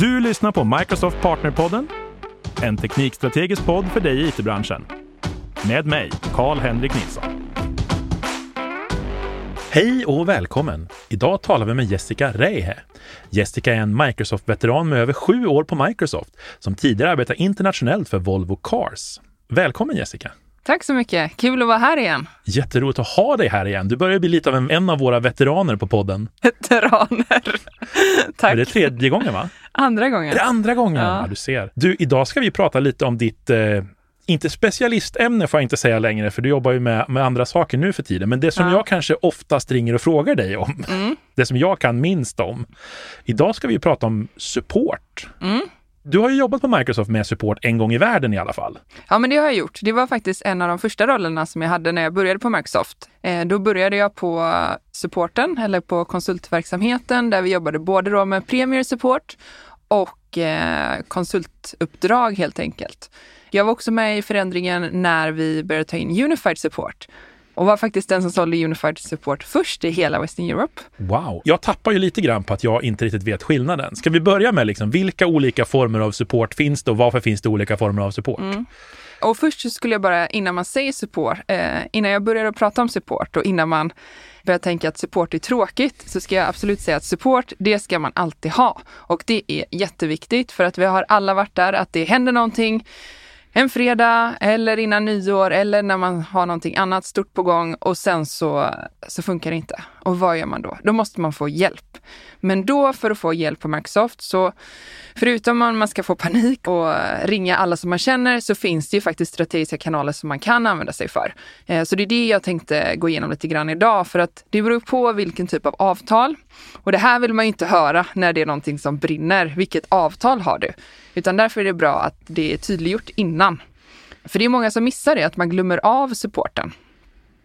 Du lyssnar på Microsoft Partnerpodden, en teknikstrategisk podd för dig i it-branschen. Med mig, Karl-Henrik Nilsson. Hej och välkommen! Idag talar vi med Jessica Reihe. Jessica är en Microsoft-veteran med över sju år på Microsoft som tidigare arbetat internationellt för Volvo Cars. Välkommen Jessica! Tack så mycket! Kul att vara här igen. Jätteroligt att ha dig här igen. Du börjar bli lite av en, en av våra veteraner på podden. Veteraner! Tack! Är det tredje gången va? Andra gången. Det är andra gången, ja. ja. du ser. Du, idag ska vi prata lite om ditt eh, inte specialistämne får jag inte säga längre, för du jobbar ju med, med andra saker nu för tiden. Men det som ja. jag kanske oftast ringer och frågar dig om, mm. det som jag kan minst om. Idag ska vi prata om support. Mm. Du har ju jobbat på Microsoft med support en gång i världen i alla fall. Ja, men det har jag gjort. Det var faktiskt en av de första rollerna som jag hade när jag började på Microsoft. Eh, då började jag på supporten, eller på konsultverksamheten, där vi jobbade både då med Premier Support och eh, konsultuppdrag helt enkelt. Jag var också med i förändringen när vi började ta in Unified Support och var faktiskt den som sålde Unified Support först i hela Western Europe. Wow! Jag tappar ju lite grann på att jag inte riktigt vet skillnaden. Ska vi börja med liksom, vilka olika former av support finns det och varför finns det olika former av support? Mm. Och först skulle jag bara, innan man säger support, eh, innan jag börjar prata om support och innan man börjar tänka att support är tråkigt, så ska jag absolut säga att support, det ska man alltid ha. Och det är jätteviktigt för att vi har alla varit där, att det händer någonting en fredag eller innan nyår eller när man har någonting annat stort på gång och sen så, så funkar det inte. Och vad gör man då? Då måste man få hjälp. Men då för att få hjälp på Microsoft så förutom att man ska få panik och ringa alla som man känner så finns det ju faktiskt strategiska kanaler som man kan använda sig för. Eh, så det är det jag tänkte gå igenom lite grann idag för att det beror på vilken typ av avtal. Och det här vill man ju inte höra när det är någonting som brinner. Vilket avtal har du? Utan därför är det bra att det är tydliggjort innan. För det är många som missar det, att man glömmer av supporten.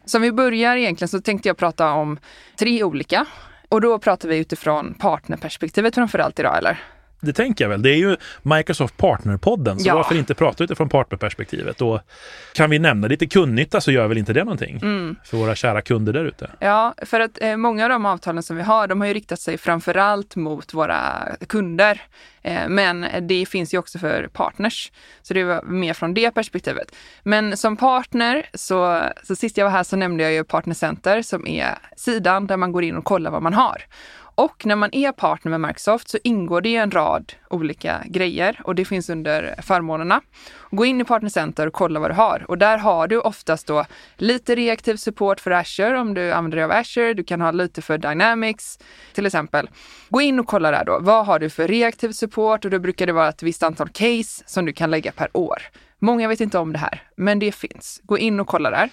Så om vi börjar egentligen så tänkte jag prata om tre olika. Och då pratar vi utifrån partnerperspektivet framförallt idag, eller? Det tänker jag väl. Det är ju Microsoft Partnerpodden, så ja. varför inte prata utifrån partnerperspektivet? Och kan vi nämna lite kundnytta så gör väl inte det någonting mm. för våra kära kunder där ute? Ja, för att eh, många av de avtalen som vi har, de har ju riktat sig framförallt mot våra kunder. Eh, men det finns ju också för partners. Så det var mer från det perspektivet. Men som partner, så, så sist jag var här så nämnde jag ju Partnercenter som är sidan där man går in och kollar vad man har. Och när man är partner med Microsoft så ingår det en rad olika grejer och det finns under förmånerna. Gå in i Partner Center och kolla vad du har och där har du oftast då lite reaktiv support för Azure om du använder dig av Azure. Du kan ha lite för Dynamics till exempel. Gå in och kolla där då. Vad har du för reaktiv support? Och då brukar det vara ett visst antal case som du kan lägga per år. Många vet inte om det här, men det finns. Gå in och kolla där.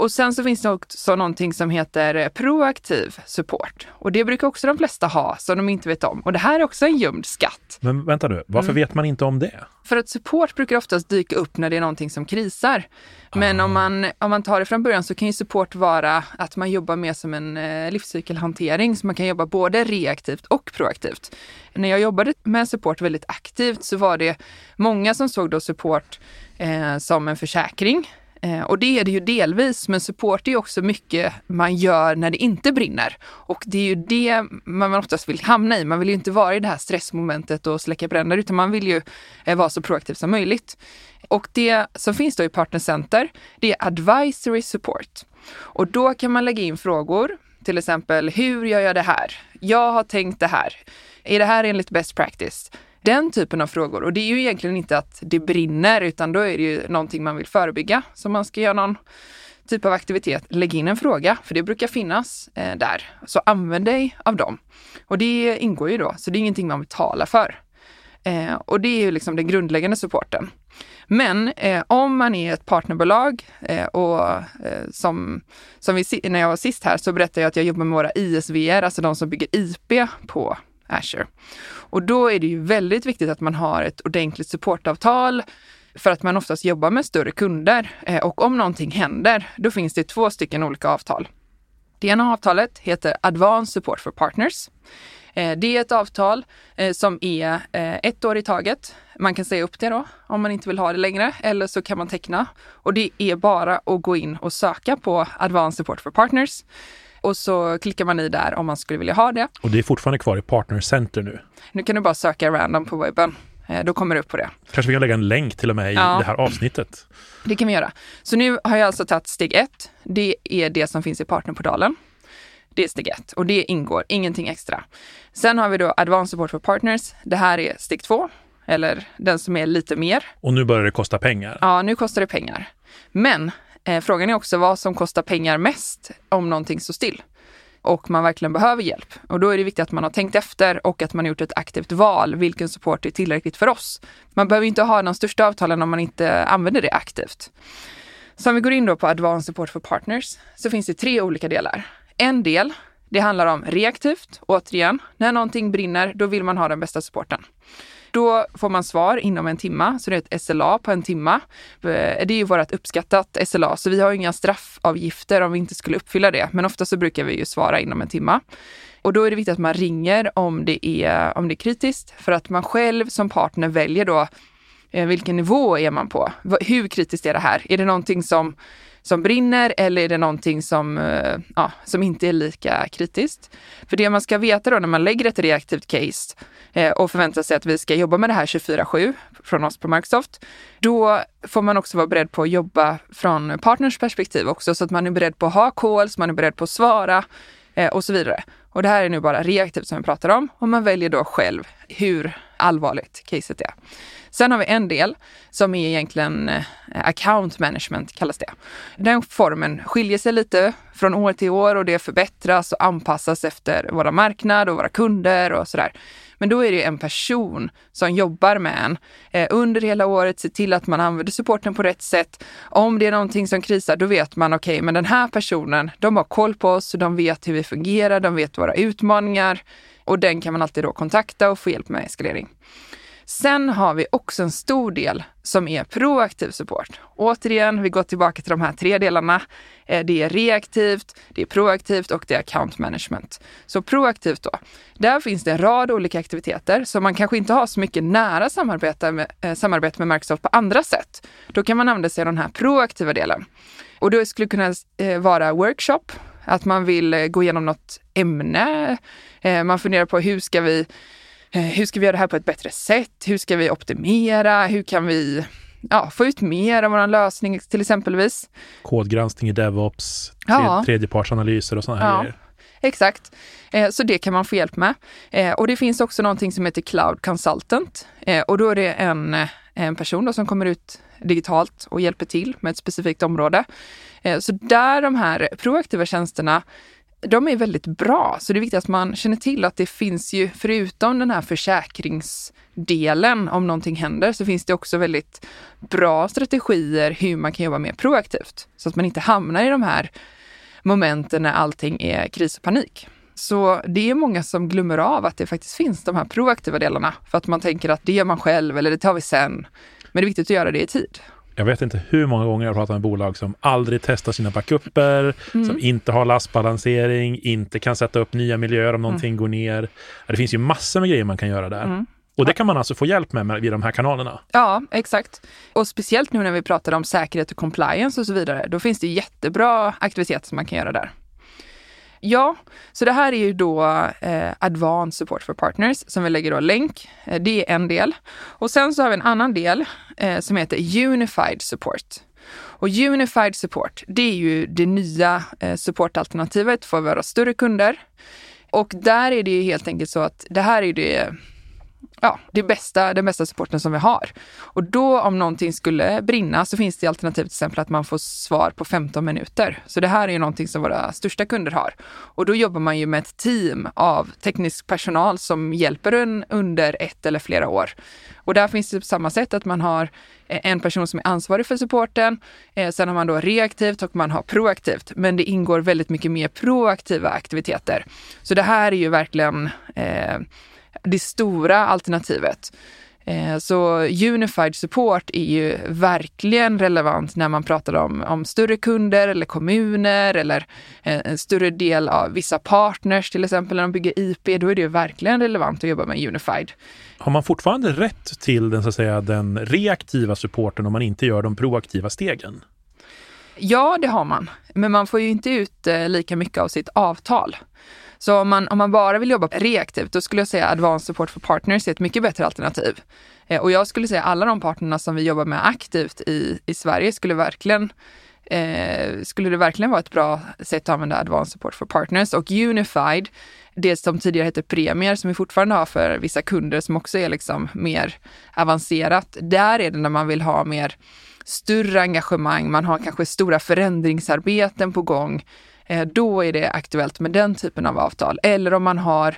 Och sen så finns det också någonting som heter proaktiv support. Och det brukar också de flesta ha som de inte vet om. Och det här är också en gömd skatt. Men vänta nu, varför mm. vet man inte om det? För att support brukar oftast dyka upp när det är någonting som krisar. Men ah. om, man, om man tar det från början så kan ju support vara att man jobbar mer som en eh, livscykelhantering. Så man kan jobba både reaktivt och proaktivt. När jag jobbade med support väldigt aktivt så var det många som såg då support eh, som en försäkring Eh, och det är det ju delvis, men support är också mycket man gör när det inte brinner. Och det är ju det man oftast vill hamna i. Man vill ju inte vara i det här stressmomentet och släcka bränder, utan man vill ju eh, vara så proaktiv som möjligt. Och det som finns då i Partner Center, det är advisory support. Och då kan man lägga in frågor, till exempel hur gör jag det här? Jag har tänkt det här. Är det här enligt best practice? Den typen av frågor. Och det är ju egentligen inte att det brinner, utan då är det ju någonting man vill förebygga. Så man ska göra någon typ av aktivitet, lägg in en fråga, för det brukar finnas eh, där. Så använd dig av dem. Och det ingår ju då, så det är ingenting man betalar för. Eh, och det är ju liksom den grundläggande supporten. Men eh, om man är ett partnerbolag eh, och eh, som, som vi, när jag var sist här så berättade jag att jag jobbar med våra ISVR, alltså de som bygger IP på Azure. Och då är det ju väldigt viktigt att man har ett ordentligt supportavtal för att man oftast jobbar med större kunder. Eh, och om någonting händer, då finns det två stycken olika avtal. Det ena avtalet heter Advanced Support for Partners. Eh, det är ett avtal eh, som är ett år i taget. Man kan säga upp det då om man inte vill ha det längre eller så kan man teckna. Och det är bara att gå in och söka på Advanced Support for Partners och så klickar man i där om man skulle vilja ha det. Och det är fortfarande kvar i Partner Center nu? Nu kan du bara söka random på webben. Eh, då kommer det upp på det. Kanske vi kan lägga en länk till och med i ja. det här avsnittet. Det kan vi göra. Så nu har jag alltså tagit steg ett. Det är det som finns i partnerportalen. Det är steg ett och det ingår, ingenting extra. Sen har vi då Advanced Support for Partners. Det här är steg två, eller den som är lite mer. Och nu börjar det kosta pengar? Ja, nu kostar det pengar. Men eh, frågan är också vad som kostar pengar mest om någonting står still och man verkligen behöver hjälp. Och då är det viktigt att man har tänkt efter och att man har gjort ett aktivt val. Vilken support är tillräckligt för oss? Man behöver inte ha de största avtalen om man inte använder det aktivt. Så om vi går in då på Advanced Support for Partners så finns det tre olika delar. En del, det handlar om reaktivt. Återigen, när någonting brinner, då vill man ha den bästa supporten. Då får man svar inom en timma, så det är ett SLA på en timma. Eh, det är ju vårt uppskattat SLA, så vi har inga straffavgifter om vi inte skulle uppfylla det. Men ofta så brukar vi ju svara inom en timma. Och då är det viktigt att man ringer om det är, om det är kritiskt, för att man själv som partner väljer då eh, vilken nivå är man på? Hur kritiskt är det här? Är det någonting som som brinner eller är det någonting som, eh, ja, som inte är lika kritiskt? För det man ska veta då när man lägger ett reaktivt case Eh, och förväntar sig att vi ska jobba med det här 24-7 från oss på Microsoft, då får man också vara beredd på att jobba från partners perspektiv också, så att man är beredd på att ha calls, man är beredd på att svara eh, och så vidare. Och det här är nu bara reaktivt som vi pratar om och man väljer då själv hur allvarligt caset är. Sen har vi en del som är egentligen eh, account management kallas det. Den formen skiljer sig lite från år till år och det förbättras och anpassas efter våra marknad och våra kunder och sådär. Men då är det en person som jobbar med en eh, under hela året, ser till att man använder supporten på rätt sätt. Om det är någonting som krisar, då vet man okej, okay, men den här personen, de har koll på oss, de vet hur vi fungerar, de vet våra utmaningar och den kan man alltid då kontakta och få hjälp med eskalering. Sen har vi också en stor del som är proaktiv support. Återigen, vi går tillbaka till de här tre delarna. Eh, det är reaktivt, det är proaktivt och det är account management. Så proaktivt då, där finns det en rad olika aktiviteter som man kanske inte har så mycket nära samarbete med, eh, samarbete med Microsoft på andra sätt. Då kan man använda sig av den här proaktiva delen. Och det skulle kunna eh, vara workshop, att man vill eh, gå igenom något ämne. Eh, man funderar på hur ska vi Eh, hur ska vi göra det här på ett bättre sätt? Hur ska vi optimera? Hur kan vi ja, få ut mer av vår lösning till exempelvis? Kodgranskning i DevOps, ja. tredjepartsanalyser och sådana här ja. grejer. Exakt, så det kan man få hjälp med. Och det finns också någonting som heter Cloud Consultant och då är det en, en person då som kommer ut digitalt och hjälper till med ett specifikt område. Eh, så där de här proaktiva tjänsterna de är väldigt bra. Så det är viktigt att man känner till att det finns ju, förutom den här försäkringsdelen om någonting händer, så finns det också väldigt bra strategier hur man kan jobba mer proaktivt. Så att man inte hamnar i de här momenten när allting är kris och panik. Så det är många som glömmer av att det faktiskt finns de här proaktiva delarna för att man tänker att det gör man själv eller det tar vi sen. Men det är viktigt att göra det i tid jag vet inte hur många gånger jag har pratat med bolag som aldrig testar sina backuper, mm. som inte har lastbalansering, inte kan sätta upp nya miljöer om någonting mm. går ner. Det finns ju massor med grejer man kan göra där. Mm. Och det kan man alltså få hjälp med via de här kanalerna? Ja, exakt. Och speciellt nu när vi pratar om säkerhet och compliance och så vidare, då finns det jättebra aktiviteter som man kan göra där. Ja, så det här är ju då eh, Advanced Support for Partners som vi lägger då länk. Eh, det är en del. Och sen så har vi en annan del eh, som heter Unified Support. Och Unified Support, det är ju det nya eh, supportalternativet för våra större kunder. Och där är det ju helt enkelt så att det här är det ja, det bästa, den bästa supporten som vi har. Och då om någonting skulle brinna så finns det alternativ till exempel att man får svar på 15 minuter. Så det här är ju någonting som våra största kunder har. Och då jobbar man ju med ett team av teknisk personal som hjälper en under ett eller flera år. Och där finns det på samma sätt att man har en person som är ansvarig för supporten. Eh, sen har man då reaktivt och man har proaktivt. Men det ingår väldigt mycket mer proaktiva aktiviteter. Så det här är ju verkligen eh, det stora alternativet. Eh, så Unified Support är ju verkligen relevant när man pratar om, om större kunder eller kommuner eller eh, en större del av vissa partners, till exempel när de bygger IP. Då är det ju verkligen relevant att jobba med Unified. Har man fortfarande rätt till den, så att säga, den reaktiva supporten om man inte gör de proaktiva stegen? Ja, det har man. Men man får ju inte ut eh, lika mycket av sitt avtal. Så om man, om man bara vill jobba reaktivt, då skulle jag säga Advanced Support for Partners är ett mycket bättre alternativ. Eh, och jag skulle säga alla de partnerna som vi jobbar med aktivt i, i Sverige skulle verkligen eh, skulle det verkligen vara ett bra sätt att använda Advanced Support for Partners och Unified, det som tidigare hette Premier som vi fortfarande har för vissa kunder som också är liksom mer avancerat. Där är det när man vill ha mer större engagemang, man har kanske stora förändringsarbeten på gång. Eh, då är det aktuellt med den typen av avtal. Eller om man har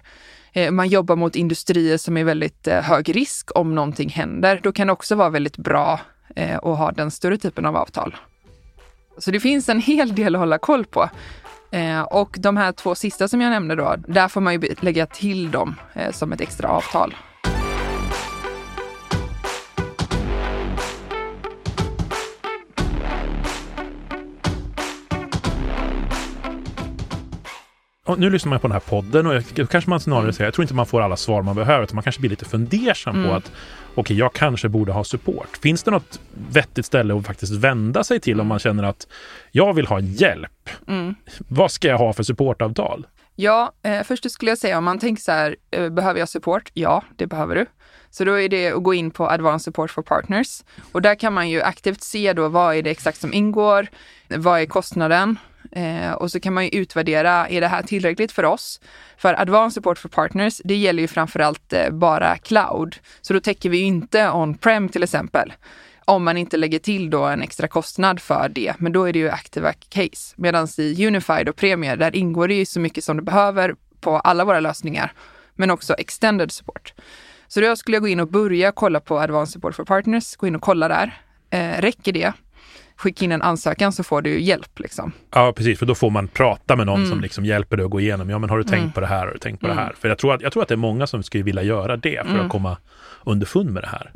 eh, man jobbar mot industrier som är väldigt eh, hög risk om någonting händer. Då kan det också vara väldigt bra att ha den större typen av avtal. Så det finns en hel del att hålla koll på. Och de här två sista som jag nämnde då, där får man ju lägga till dem som ett extra avtal. Och nu lyssnar man på den här podden och då kanske man snarare mm. säger, jag tror inte man får alla svar man behöver, utan man kanske blir lite fundersam mm. på att okej, okay, jag kanske borde ha support. Finns det något vettigt ställe att faktiskt vända sig till om man känner att jag vill ha hjälp? Mm. Vad ska jag ha för supportavtal? Ja, eh, först skulle jag säga om man tänker så här, eh, behöver jag support? Ja, det behöver du. Så då är det att gå in på Advanced Support for Partners och där kan man ju aktivt se då vad är det exakt som ingår? Vad är kostnaden? Eh, och så kan man ju utvärdera, är det här tillräckligt för oss? För Advanced Support for Partners, det gäller ju framförallt eh, bara cloud. Så då täcker vi ju inte on-prem till exempel. Om man inte lägger till då en extra kostnad för det, men då är det ju aktiva case. Medan i Unified och Premier, där ingår det ju så mycket som du behöver på alla våra lösningar, men också extended support. Så då skulle jag gå in och börja kolla på Advanced Support for Partners, gå in och kolla där. Eh, räcker det? skicka in en ansökan så får du hjälp. Liksom. Ja, precis, för då får man prata med någon mm. som liksom hjälper dig att gå igenom. Ja, men har du tänkt mm. på det här? Har du tänkt på mm. det här? För jag tror, att, jag tror att det är många som skulle vilja göra det för att mm. komma underfund med det här.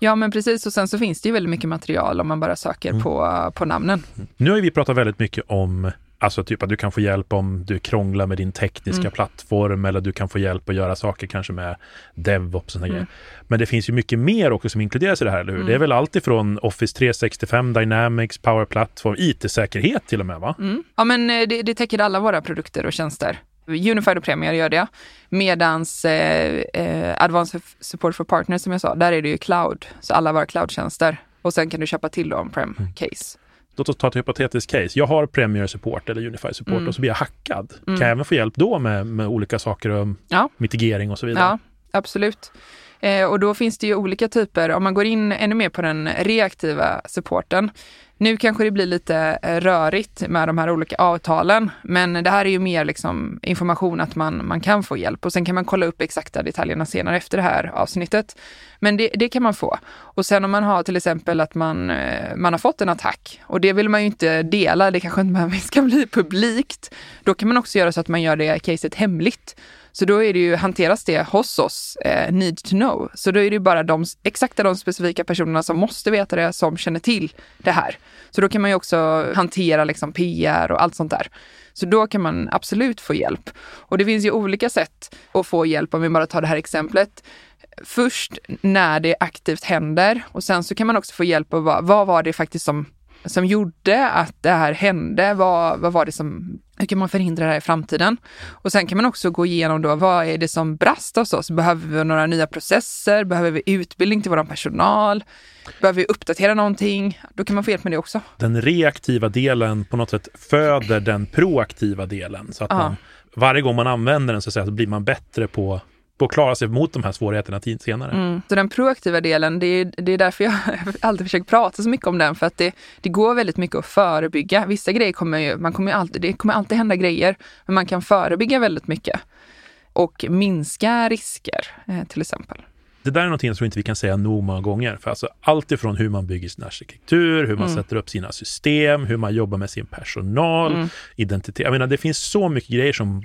Mm. Ja, men precis. Och sen så finns det ju väldigt mycket material om man bara söker mm. på, på namnen. Nu har vi pratat väldigt mycket om Alltså typ att du kan få hjälp om du krånglar med din tekniska mm. plattform eller du kan få hjälp att göra saker kanske med DevOps och mm. grejer. Men det finns ju mycket mer också som inkluderas i det här, eller hur? Mm. Det är väl allt ifrån Office 365, Dynamics, Power Platform, IT-säkerhet till och med va? Mm. Ja men eh, det, det täcker alla våra produkter och tjänster. Unified och Premier gör det. Medans eh, eh, Advanced Support for Partners som jag sa, där är det ju cloud. Så alla våra cloudtjänster. Och sen kan du köpa till då on-prem mm. case. Låt oss ta ett hypotetiskt case. Jag har Premier Support eller Unified Support mm. och så blir jag hackad. Mm. Kan jag även få hjälp då med, med olika saker om ja. mitigering och så vidare? Ja, absolut. Eh, och då finns det ju olika typer, om man går in ännu mer på den reaktiva supporten. Nu kanske det blir lite eh, rörigt med de här olika avtalen, men det här är ju mer liksom information att man, man kan få hjälp och sen kan man kolla upp exakta detaljerna senare efter det här avsnittet. Men det, det kan man få. Och sen om man har till exempel att man, eh, man har fått en attack och det vill man ju inte dela, det kanske inte ska bli publikt. Då kan man också göra så att man gör det caset hemligt. Så då är det ju, hanteras det hos oss, eh, need to know. Så då är det bara de, exakta de specifika personerna som måste veta det, som känner till det här. Så då kan man ju också hantera liksom PR och allt sånt där. Så då kan man absolut få hjälp. Och det finns ju olika sätt att få hjälp, om vi bara tar det här exemplet. Först när det aktivt händer och sen så kan man också få hjälp av vad, vad var det faktiskt som som gjorde att det här hände? Vad, vad var det som, hur kan man förhindra det här i framtiden? Och sen kan man också gå igenom då, vad är det som brast hos oss? Behöver vi några nya processer? Behöver vi utbildning till vår personal? Behöver vi uppdatera någonting? Då kan man få hjälp med det också. Den reaktiva delen på något sätt föder den proaktiva delen. Så att man, varje gång man använder den så, så blir man bättre på att klara sig mot de här svårigheterna senare. Mm. Så den proaktiva delen, det är, det är därför jag alltid försöker prata så mycket om den, för att det, det går väldigt mycket att förebygga. Vissa grejer kommer ju, man kommer alltid, det kommer alltid hända grejer, men man kan förebygga väldigt mycket. Och minska risker, eh, till exempel. Det där är någonting som inte vi kan säga nog många gånger. För alltså allt ifrån hur man bygger sin arkitektur, hur man mm. sätter upp sina system, hur man jobbar med sin personal, mm. identitet. Jag menar, det finns så mycket grejer som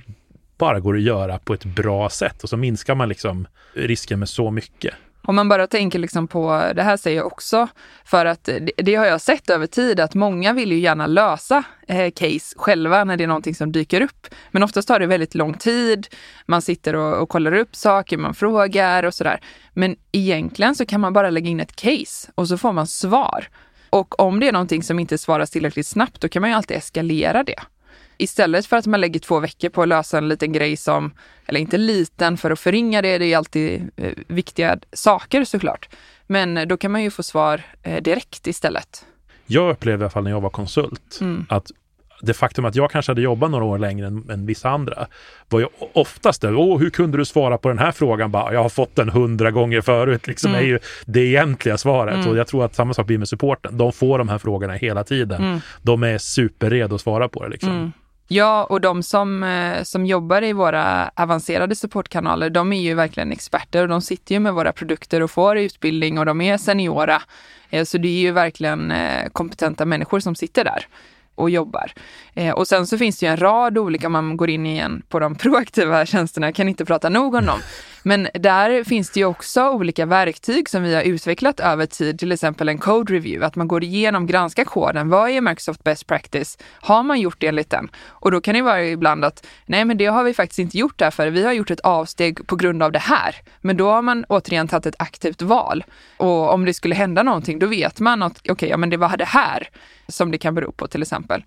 bara går att göra på ett bra sätt och så minskar man liksom risken med så mycket. Om man bara tänker liksom på, det här säger jag också, för att det, det, har jag sett över tid att många vill ju gärna lösa eh, case själva när det är någonting som dyker upp. Men oftast tar det väldigt lång tid. Man sitter och, och kollar upp saker, man frågar och sådär. Men egentligen så kan man bara lägga in ett case och så får man svar. Och om det är någonting som inte svaras tillräckligt snabbt, då kan man ju alltid eskalera det. Istället för att man lägger två veckor på att lösa en liten grej som, eller inte liten för att förringa det, det är alltid eh, viktiga saker såklart. Men då kan man ju få svar eh, direkt istället. Jag upplevde i alla fall när jag var konsult mm. att det faktum att jag kanske hade jobbat några år längre än, än vissa andra var ju oftast det, åh, hur kunde du svara på den här frågan? Bara, jag har fått den hundra gånger förut, liksom mm. är ju det egentliga svaret. Mm. Och jag tror att samma sak blir med supporten. De får de här frågorna hela tiden. Mm. De är superredo att svara på det. Liksom. Ja, och de som, eh, som jobbar i våra avancerade supportkanaler, de är ju verkligen experter och de sitter ju med våra produkter och får utbildning och de är seniora. Eh, så det är ju verkligen eh, kompetenta människor som sitter där och jobbar. Och sen så finns det ju en rad olika, man går in igen på de proaktiva tjänsterna, jag kan inte prata nog om dem. Men där finns det ju också olika verktyg som vi har utvecklat över tid, till exempel en code review, att man går igenom, granskar koden. Vad är Microsoft Best Practice? Har man gjort det enligt den? Och då kan det vara ibland att nej, men det har vi faktiskt inte gjort därför. Vi har gjort ett avsteg på grund av det här. Men då har man återigen tagit ett aktivt val. Och om det skulle hända någonting, då vet man att okej, okay, ja, men det var det här som det kan bero på till exempel.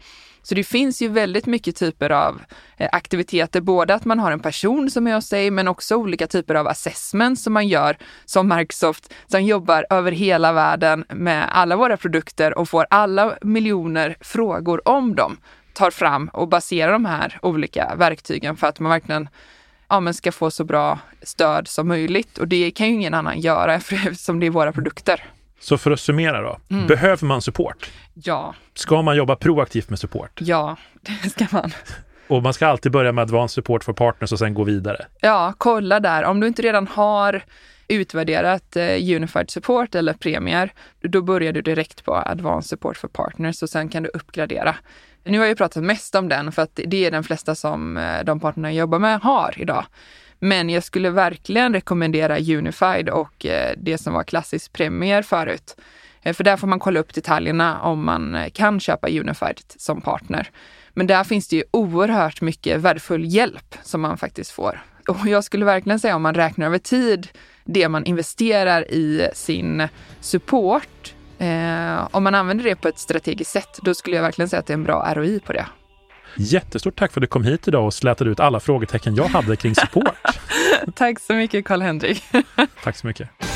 Så det finns ju väldigt mycket typer av eh, aktiviteter, både att man har en person som är hos sig, men också olika typer av assessments som man gör som Microsoft, som jobbar över hela världen med alla våra produkter och får alla miljoner frågor om dem, tar fram och baserar de här olika verktygen för att man verkligen ja, men ska få så bra stöd som möjligt. Och det kan ju ingen annan göra eftersom det är våra produkter. Så för att summera då, mm. behöver man support? Ja. Ska man jobba proaktivt med support? Ja, det ska man. Och man ska alltid börja med advanced support för partners och sen gå vidare? Ja, kolla där. Om du inte redan har utvärderat eh, Unified Support eller Premier, då börjar du direkt på Advanced Support för Partners och sen kan du uppgradera. Nu har jag pratat mest om den för att det är den flesta som eh, de partnerna jag jobbar med har idag. Men jag skulle verkligen rekommendera Unified och eh, det som var klassisk Premier förut. Eh, för där får man kolla upp detaljerna om man eh, kan köpa Unified som partner. Men där finns det ju oerhört mycket värdefull hjälp som man faktiskt får. Och jag skulle verkligen säga om man räknar över tid det man investerar i sin support. Eh, om man använder det på ett strategiskt sätt, då skulle jag verkligen säga att det är en bra ROI på det. Jättestort tack för att du kom hit idag och slätade ut alla frågetecken jag hade kring support. tack så mycket Karl-Henrik. tack så mycket.